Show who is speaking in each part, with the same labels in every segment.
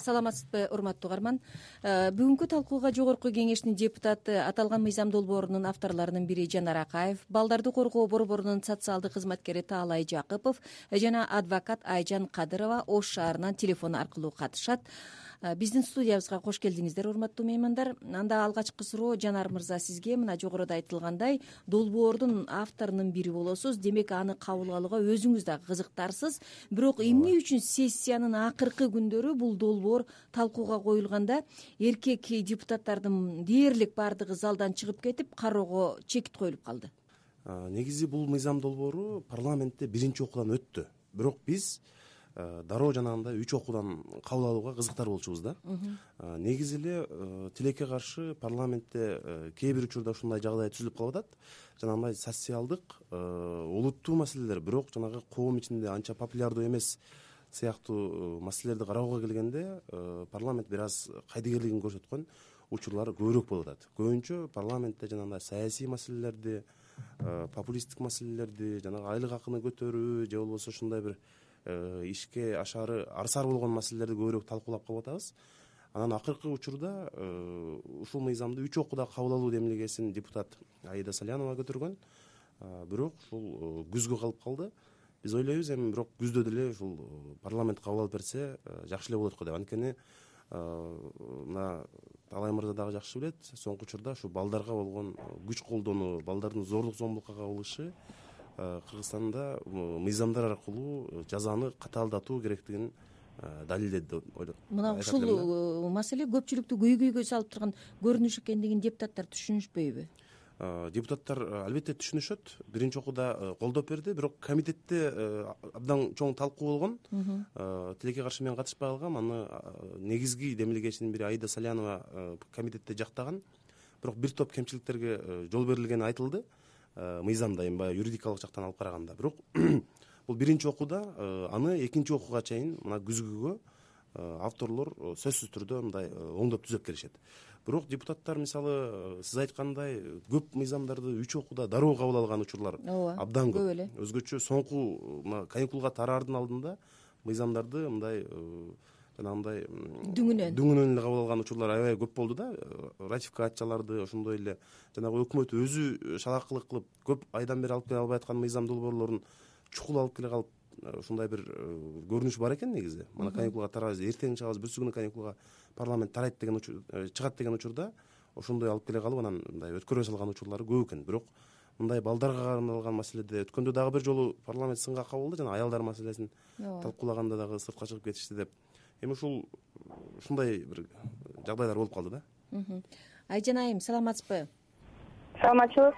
Speaker 1: саламатсызбы урматтуу угарман? Э, бүгүнкү талкууга жогорку кеңештин депутаты аталган мыйзам долбоорунун авторлорунун бири жанар акаев балдарды коргоо борборунун социалдык кызматкери таалай жакыпов жана адвокат айжан кадырова ош шаарынан телефон аркылуу катышат. Э, биздин студиябызга кош келдиңиздер урматтуу меймандар. Анда алгачкы суроо жанар мырза сизге. Мына жогоруда айтылгандай долбоордун авторунун бири болосуз. Демек аны кабыл алууга өзүңүз дагы кызыктарсыз. Бирок эмне үчүн сессиянын акыркы күндөрү бул долбоор талкууга коюлганда эркек депутаттардын дээрлик баардыгы залдан чыгып кетип кароого чекит коюлуп калды?
Speaker 2: Негизи бул мыйзам долбоору парламентте биринчи окуудан өттү. Бирок биз Э, дароо жанагындай үч окуудан кабыл алууга кызыктар болчубуз да. Э, негизи эле э, тилекке каршы парламентте кээ бир учурда ушундай жагдай түзүлүп калып атат жанагындай социалдык олуттуу маселелер. Бирок жанагы коом ичинде анча популярдуу эмес сыяктуу маселелерди кароого келгенде парламент бир аз кайдыгерлигин көрсөткөн учурлар көбүрөөк болуп атат. Көбүнчө парламентте жанагындай саясий маселелерди популисттик маселелерди жанагы айлык акыны көтөрүү же болбосо ушундай бир Э, ишке ашаары арсар болгон маселелерди көбүрөөк талкуулап калып атабыз. Анан акыркы учурда э, ушул мыйзамды үч окууда кабыл алуу демилгесин депутат аида салянова көтөргөн. Бирок ушул э, күзгө калып калды. Биз ойлойбуз эми бирок күздө деле ушул парламент кабыл алып берсе жакшы эле болот го деп. Анткени мына таалай мырза дагы жакшы билет. Соңку учурда ушу балдарга болгон күч колдонуу балдардын зордук зомбулукка кабылышы Э, кыргызстанда мыйзамдар аркылуу э, жазаны катаалдатуу керектигин э, далилдеди деп ойлойм
Speaker 1: мына ушул маселе көпчүлүктү көйгөйгө салып турган көрүнүш экендигин депутаттар түшүнүшпөйбү?
Speaker 2: Депутаттар албетте түшүнүшөт. Биринчи окууда колдоп берди бирок комитетте абдан чоң талкуу болгон. Тилекке каршы мен катышпай калгам. Аны негизги демилгечинин бири аида салянова комитетте жактаган. Бирок бир топ кемчиликтерге жол берилгени айтылды Э, мыйзамда эми баягы юридикалык жактан алып караганда. Бирок бул биринчи окууда э, аны экинчи окууга чейин мына күзгүгө э, авторлор сөзсүз түрдө мындай оңдоп түзөп келишет. Бирок депутаттар мисалы сиз айткандай көп мыйзамдарды үч окууда дароо кабыл алган учурлар
Speaker 1: ооба
Speaker 2: абдан
Speaker 1: көп. эле.
Speaker 2: Өзгөчө соңку мына каникулга тараардын алдында мыйзамдарды мындай жанагындай
Speaker 1: дүңүнөн
Speaker 2: дүңүнөн эле кабыл алган учурлар аябай көп болду да. Ратификацияларды ошондой эле жанагы өкмөт өзү шалаакылык кылып көп айдан бери алып келе албай аткан мыйзам долбоорлорун чукул алып келе калып э, ушундай бир э, көрүнүш бар экен негизи. Мына каникулга тарабыз эртең чыгабыз бүрсү күнү каникулга парламент тарайт деген э, чыгат деген учурда ошондой алып келе калып анан мындай өткөрбөй салган учурлары көп экен. Бирок мындай балдарга арналган маселеде өткөндө дагы бир жолу парламент сынга кабылды жана аялдар маселесин талкуулаганда дагы сыртка чыгып кетишти деп эми ушул ушундай бир жагдайлар болуп калды да.
Speaker 1: Айжан айым саламатсызбы?
Speaker 3: Саламатчылык.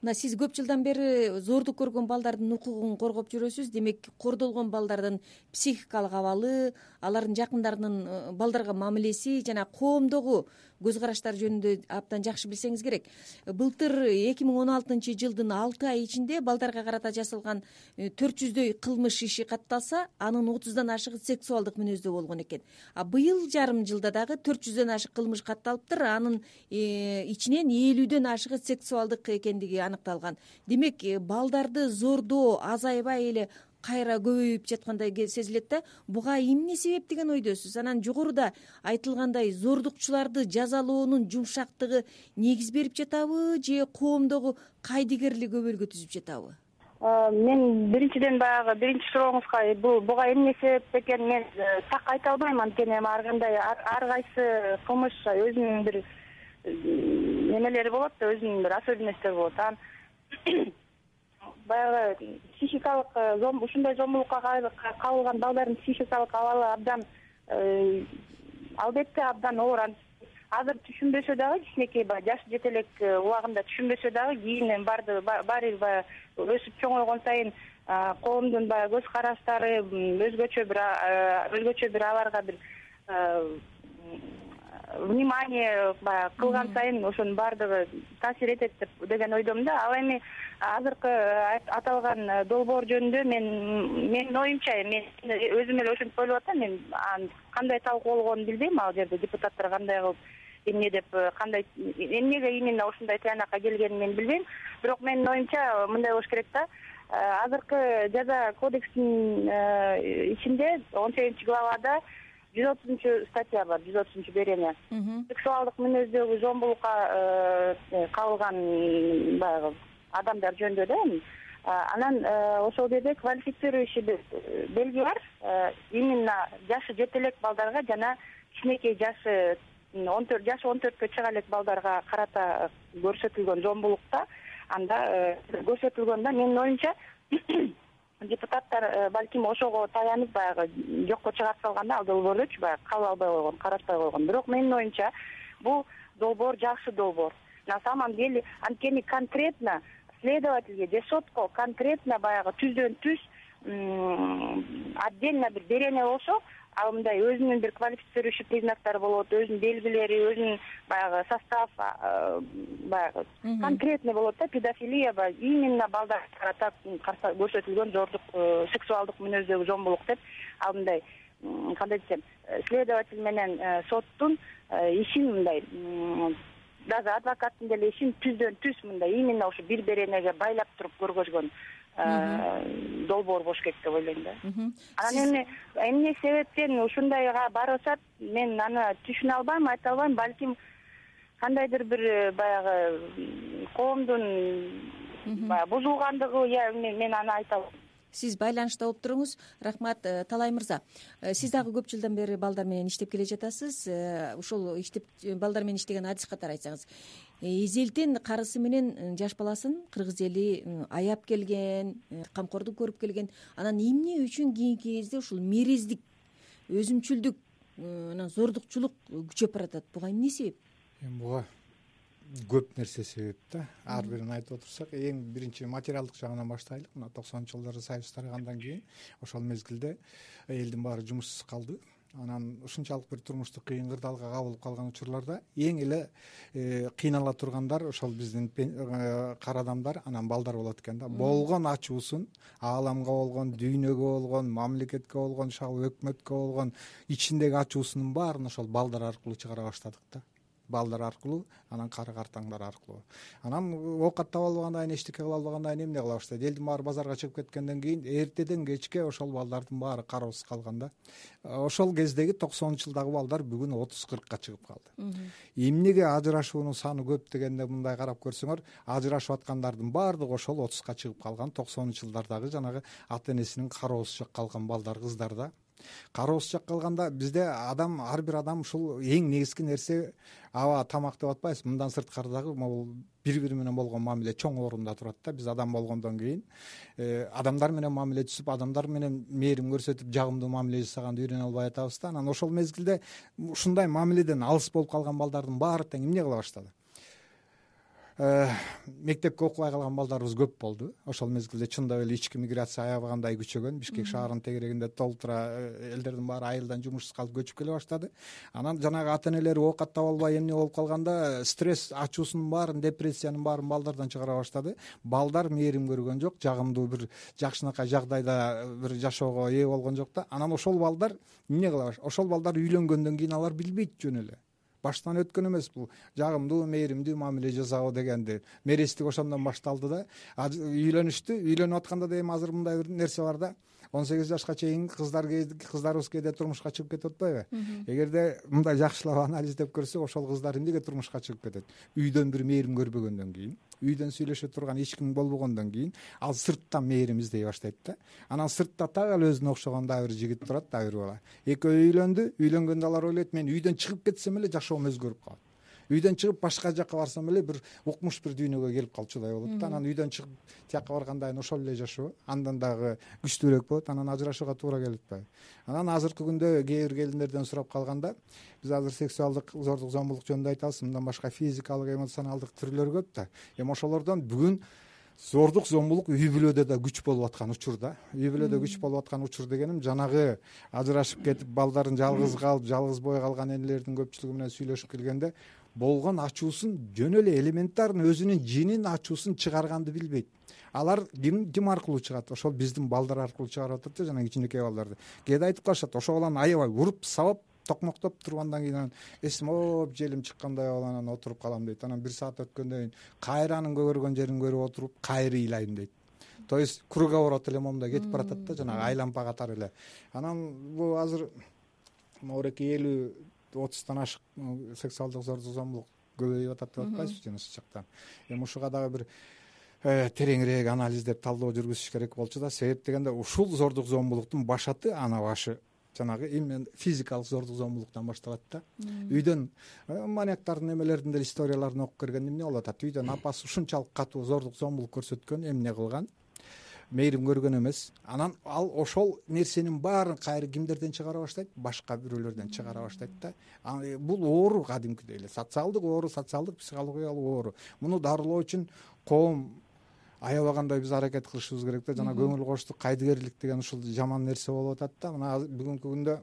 Speaker 1: Мына сиз көп жылдан бери зордук көргөн балдардын укугун коргоп жүрөсүз демек кордолгон балдардын психикалык абалы алардын жакындарынын э, балдарга мамилеси жана коомдогу көз караштары жөнүндө абдан жакшы билсеңиз керек. Былтыр эки миң он алтынчы жылдын алты ай ичинде балдарга карата жасалган э, төрт жүздөй кылмыш иши катталса анын отуздан ашыгы сексуалдык мүнөздө болгон экен. А быйыл жарым жылда дагы төрт жүздөн ашык кылмыш катталыптыр анын э, ичинен элүүдөн ашыгы сексуалдык экендиги аныкталган. Демек э, балдарды зордоо азайбай эле кайра көбөйүп жаткандай сезилет да. Буга эмне себеп деген ойдосуз? Анан жогоруда айтылгандай зордукчуларды жазалоонун жумшактыгы негиз берип жатабы же коомдогу кайдыгерлик өбөлгө түзүп жатабы?
Speaker 3: Мен биринчиден баягы биринчи сурооңузга бул буга эмне себеп экенин мен э, так айта албайм анткени эми ар кандай ар кайсы кылмыш өзүнүн бир немелери болот да өзүнүн бир особенносттори болот. Анан баягы психикалык э, ушундай зомбулукка кабылган балдардын психикалык абалы абдан э, албетте абдан оор. Азыр түшүнбөсө дагы кичинекей баягы жашы жете элек э, убагында түшүнбөсө дагы кийин эми баары бир баягы өсүп чоңойгон сайын коомдун баягы көз караштары өзгөчө бир өзгөчө бир аларга бир внимание баягы кылган сайын ошонун баардыгы таасир этет деп деген ойдомун да. Ал эми азыркы аталган э, долбоор жөнүндө мен менин оюмча мен өзүм эле ошентип ойлоп атам мен анын кандай талкуулгонун билбейм ал жерде депутаттар кандай кылып эмне деп э, кандай эмнеге именно ушундай тыянакка келгенин мен билбейм. Бирок менин оюмча мындай болуш керек да. Э, азыркы жаза кодексинин ичинде он сегизинчи главада жүз отузунчу статья бар жүз отузунчу берене сексуалдык мүнөздөгү зомбулукка э, кабылган баягы адамдар жөнүндө да эми. Анан ошол жерде квалифицирующий белги бар. Именно жашы жете элек балдарга жана кичинекей жашы он төрт жашы он төрткө чыга элек балдарга карата көрсөтүлгөн зомбулукта анда көрсөтүлгөн да менин оюмча депутаттар э, балким ошого таянып баягы жокко чыгарып салганда ал долбоордучу баягы кабыл албай койгон карашпай койгон. Бирок менин оюмча бул долбоор жакшы долбоор. На самом деле анткени конкретно следовательге же сотко конкретно баягы түздөн түз отдельно бир берене болсо ал мындай өзүнүн бир квалифицирующий признактары болот өзүнүн белгилери өзүнүн баягы состав баягы конкретный болот да педофилия именно балдарга карата көрсөтүлгөн зордук э, сексуалдык мүнөздөгү зомбулук деп. Ал мындай кандай десем э, следователь менен э, соттун ишин мындай даже адвокаттын деле ишин түздөн түз мындай именно ушу бир беренеге байлап туруп көргөзгөн долбоор болуш керек деп ойлойм да. Анан эми эмне себептен ушундайга барып атат мен аны түшүнө албайм айта албайм балким кандайдыр бир э, баягы коомдун баягы бузулгандыгы я мен аны айта албайм
Speaker 1: сиз байланышта болуп туруңуз. Рахмат э, талай мырза. Э, сиз дагы көп жылдан бери балдар менен иштеп келе жатасыз. Э, ушул иштеп балдар менен иштеген адис катары айтсаңыз. Эзелтен карысы менен жаш баласын кыргыз эли аяп келген камкордук көрүп келген. Анан эмне үчүн кийинки кезде ушул мерездик өзүмчүлдүк анан зордукчулук күчөп баратат? Буга эмне себеп?
Speaker 4: Буга көп нерсе себеп да. Ар бирин айтып отурсак эң биринчи материалдык жагынан баштайлык мына токсонунчу жылдары союз тарагандан кийин ошол мезгилде элдин баары жумушсуз калды. Анан ушунчалык бир турмуштук кыйын кырдаалга кабылып калган учурларда эң эле э, кыйнала тургандар ошол биздин э, кара адамдар анан балдар болот экен да. Болгон ачуусун ааламга болгон дүйнөгө болгон мамлекетке болгон ушагы өкмөткө болгон ичиндеги ачуусунун баарын ошол балдар аркылуу чыгара баштадык да балдар аркылуу анан кары картаңдар аркылуу. Анан оокат таба албагандан кийин эчтеке кыла албагандан кийин эмне кыла баштайт элдин баары базарга чыгып кеткенден кийин эртеден кечке ошол балдардын баары кароосуз калган да. Ошол кездеги токсонунчу жылдагы балдар бүгүн отуз кыркка чыгып калды. Эмнеге ажырашуунун саны көп дегенде мындай карап көрсөңөр ажырашып аткандардын баардыгы ошол отузга чыгып калган токсонунчу жылдардагы жанагы ата энесинин кароосуз жок калган балдар кыздар да кароосуз жок калганда бизде адам ар бир адам ушул эң негизги нерсе аба тамак деп атпайбызбы мындан сырткары дагы могул бири бири менен болгон мамиле чоң орунда турат да. Биз адам болгондон кийин э, адамдар менен мамиле түзүп адамдар менен мээрим көрсөтүп жагымдуу мамиле жасаганды үйрөнө албай атабыз да. Анан ошол мезгилде ушундай мамиледен алыс болуп калган балдардын баары тең эмне кыла баштады мектепке окубай калган балдарыбыз көп болду. Ошол мезгилде чындап эле ички миграция аябагандай күчөгөн. Бишкек шаарынын тегерегинде толтура э, элдердин баары айылдан жумушсуз калып көчүп келе баштады. Анан жанагы ата энелери оокат таба албай эмне болуп калганда стресс ачуусунун баарын депрессиянын баарын балдардан чыгара баштады. Балдар мээрим көргөн жок жагымдуу бир жакшынакай жагдайда бир жашоого ээ болгон жок да. Анан ошол балдар эмне кыла ошол балдар үйлөнгөндөн кийин алар билбейт жөн эле баштан өткөн эмес бул. Жагымдуу мээримдүү мамиле жасоо дегенди. Мерестик ошондон башталды да. Үйлөнүштү үйлөнүп атканда да эми азыр мындай бир нерсе бар да он сегиз жашка чейин кыздар кыздарыбыз кээде турмушка чыгып кетип атпайбы эгерде мындай жакшылап анализдеп көрсөк ошол кыздар эмнеге турмушка чыгып кетет? Үйдөн бир мээрим көрбөгөндөн кийин үйдөн сүйлөшө турган эч ким болбогондон кийин ал сырттан мээрим издей баштайт да. Анан сыртта так эле өзүнө окшогон дагы бир жигит турат дагы бир бала. Экөө үйлөндү үйлөнгөндө алар ойлойт мен үйдөн чыгып кетсем эле жашоом өзгөрүп калат үйдөн чыгып башка жака барсам эле бир укмуш бир дүйнөгө келип калчудай болот да. Анан үйдөн чыгып тияка баргандан кийин ошол эле жашоо. Андан дагы күчтүүрөөк болот. Анан ажырашууга туура келип атпайбы. Анан азыркы күндө кээ бир келиндерден сурап калганда биз азыр сексуалдык зордук зомбулук жөнүндө айтабыз мындан башка физикалык эмоционалдык түрлөр көп да. Эми ошолордон бүгүн зордук зомбулук үй бүлөдө да күч болуп аткан учур да. Үй бүлөдө күч болуп аткан учур дегеним жанагы ажырашып кетип балдарын жалгыз калып жалгыз бой калган энелердин көпчүлүгү менен сүйлөшүп келгенде болгон ачуусун жөн эле элементарный өзүнүн жинин ачуусун чыгарганды билбейт. Алар ким ким аркылуу чыгат. Ошол биздин балдар аркылуу чыгарып атат да жанагы кичинекей балдарды. Кээде айтып калышат ошол баланы аябай уруп сабап токмоктоп туруп андан кийин анан эсиме ооп желим чыккандай болуп анан отуруп калам дейт. Анан бир саат өткөндөн кийин кайра анын көгөргөн жерин көрүп отуруп кайра ыйлайм дейт. То есть круговорот эле момундай кетип баратат да жанагы айлампа катары эле. Анан бул азыр моореке элүү отуздан ашык сексуалдык зордук зомбулук көбөйүп атат деп атпайсызбы жана ушул жакта эми ушуга дагы бир э, тереңирээк анализдеп талдоо жүргүзүш керек болчу да. Себеп дегенде ушул зордук зомбулуктун башаты ана башы жанагы именно физикалык зордук зомбулуктан башталат да. Үйдөн э, маньяктардын эмелердин деле историяларын окуп көргөндө эмне болуп атат? Үйдөн апасы ушунчалык катуу зордук зомбулук көрсөткөн эмне кылган? Мээрим көргөн эмес. Анан ал ошол нерсенин баарын кайра кимдерден чыгара баштайт? Башка бирөөлөрдөн чыгара баштайт да. Бул оору кадимкидей эле. Социалдык оору социалдык психологиялык оору. Муну дарылоо үчүн коом аябагандай биз аракет кылышыбыз керек да. Жана көңүл коштук кайдыгерлик деген ушул жаман нерсе болуп атат да. Мына бүгүнкү күндө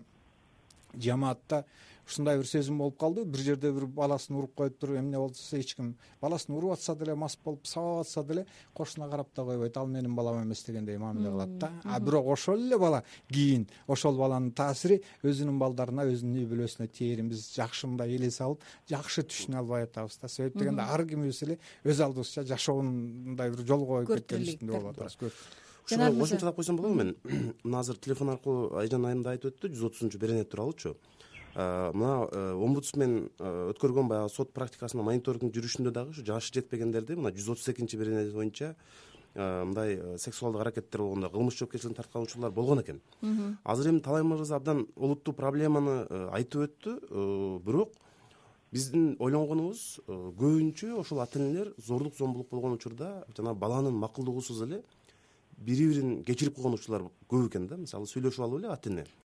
Speaker 4: жамаатта ушундай бир сезим болуп калды. Бир жерде бир баласын уруп коюп туруп эмне болсо эч ким баласын уруп атса деле мас болуп сабап атса деле кошуна карап да койбойт. Ал менин балам эмес дегендей мамиле кылат да. А бирок ошол эле бала кийин ошол баланын таасири өзүнүн балдарына өзүнүн үй бүлөсүнө тээрин биз жакшы мындай элесе алып жакшы түшүнө албай атабыз да. Себеп дегенде ар кимибиз эле өз алдыбызча жашоонун мындай бир жолго коюп кеткен үстүндө болуп атабыз.
Speaker 2: ушуга кошумчалап койсом болобу мен мына азыр телефон аркылуу айжан айым да айтып өттү жүз отузунчу берене тууралуучу мына э, омбудсмен э, өткөргөн баягы сот практикасында мониторингдин жүрүшүндө дагы ушу жашы жетпегендерди мына жүз отуз экинчи берене боюнча э, мындай сексуалдык аракеттер болгондо кылмыш жоопкерчилигине тарткан учурлар болгон экен. Азыр эми талай мырза абдан олуттуу проблеманы айтып өттү бирок биздин ойлонгонубуз көбүнчө ошол ата энелер зордук зомбулук болгон учурда жанагы баланын макулдугусуз эле бири бирин кечирип койгон учурлар көп экен да. Мисалы сүйлөшүп алып эле ата эне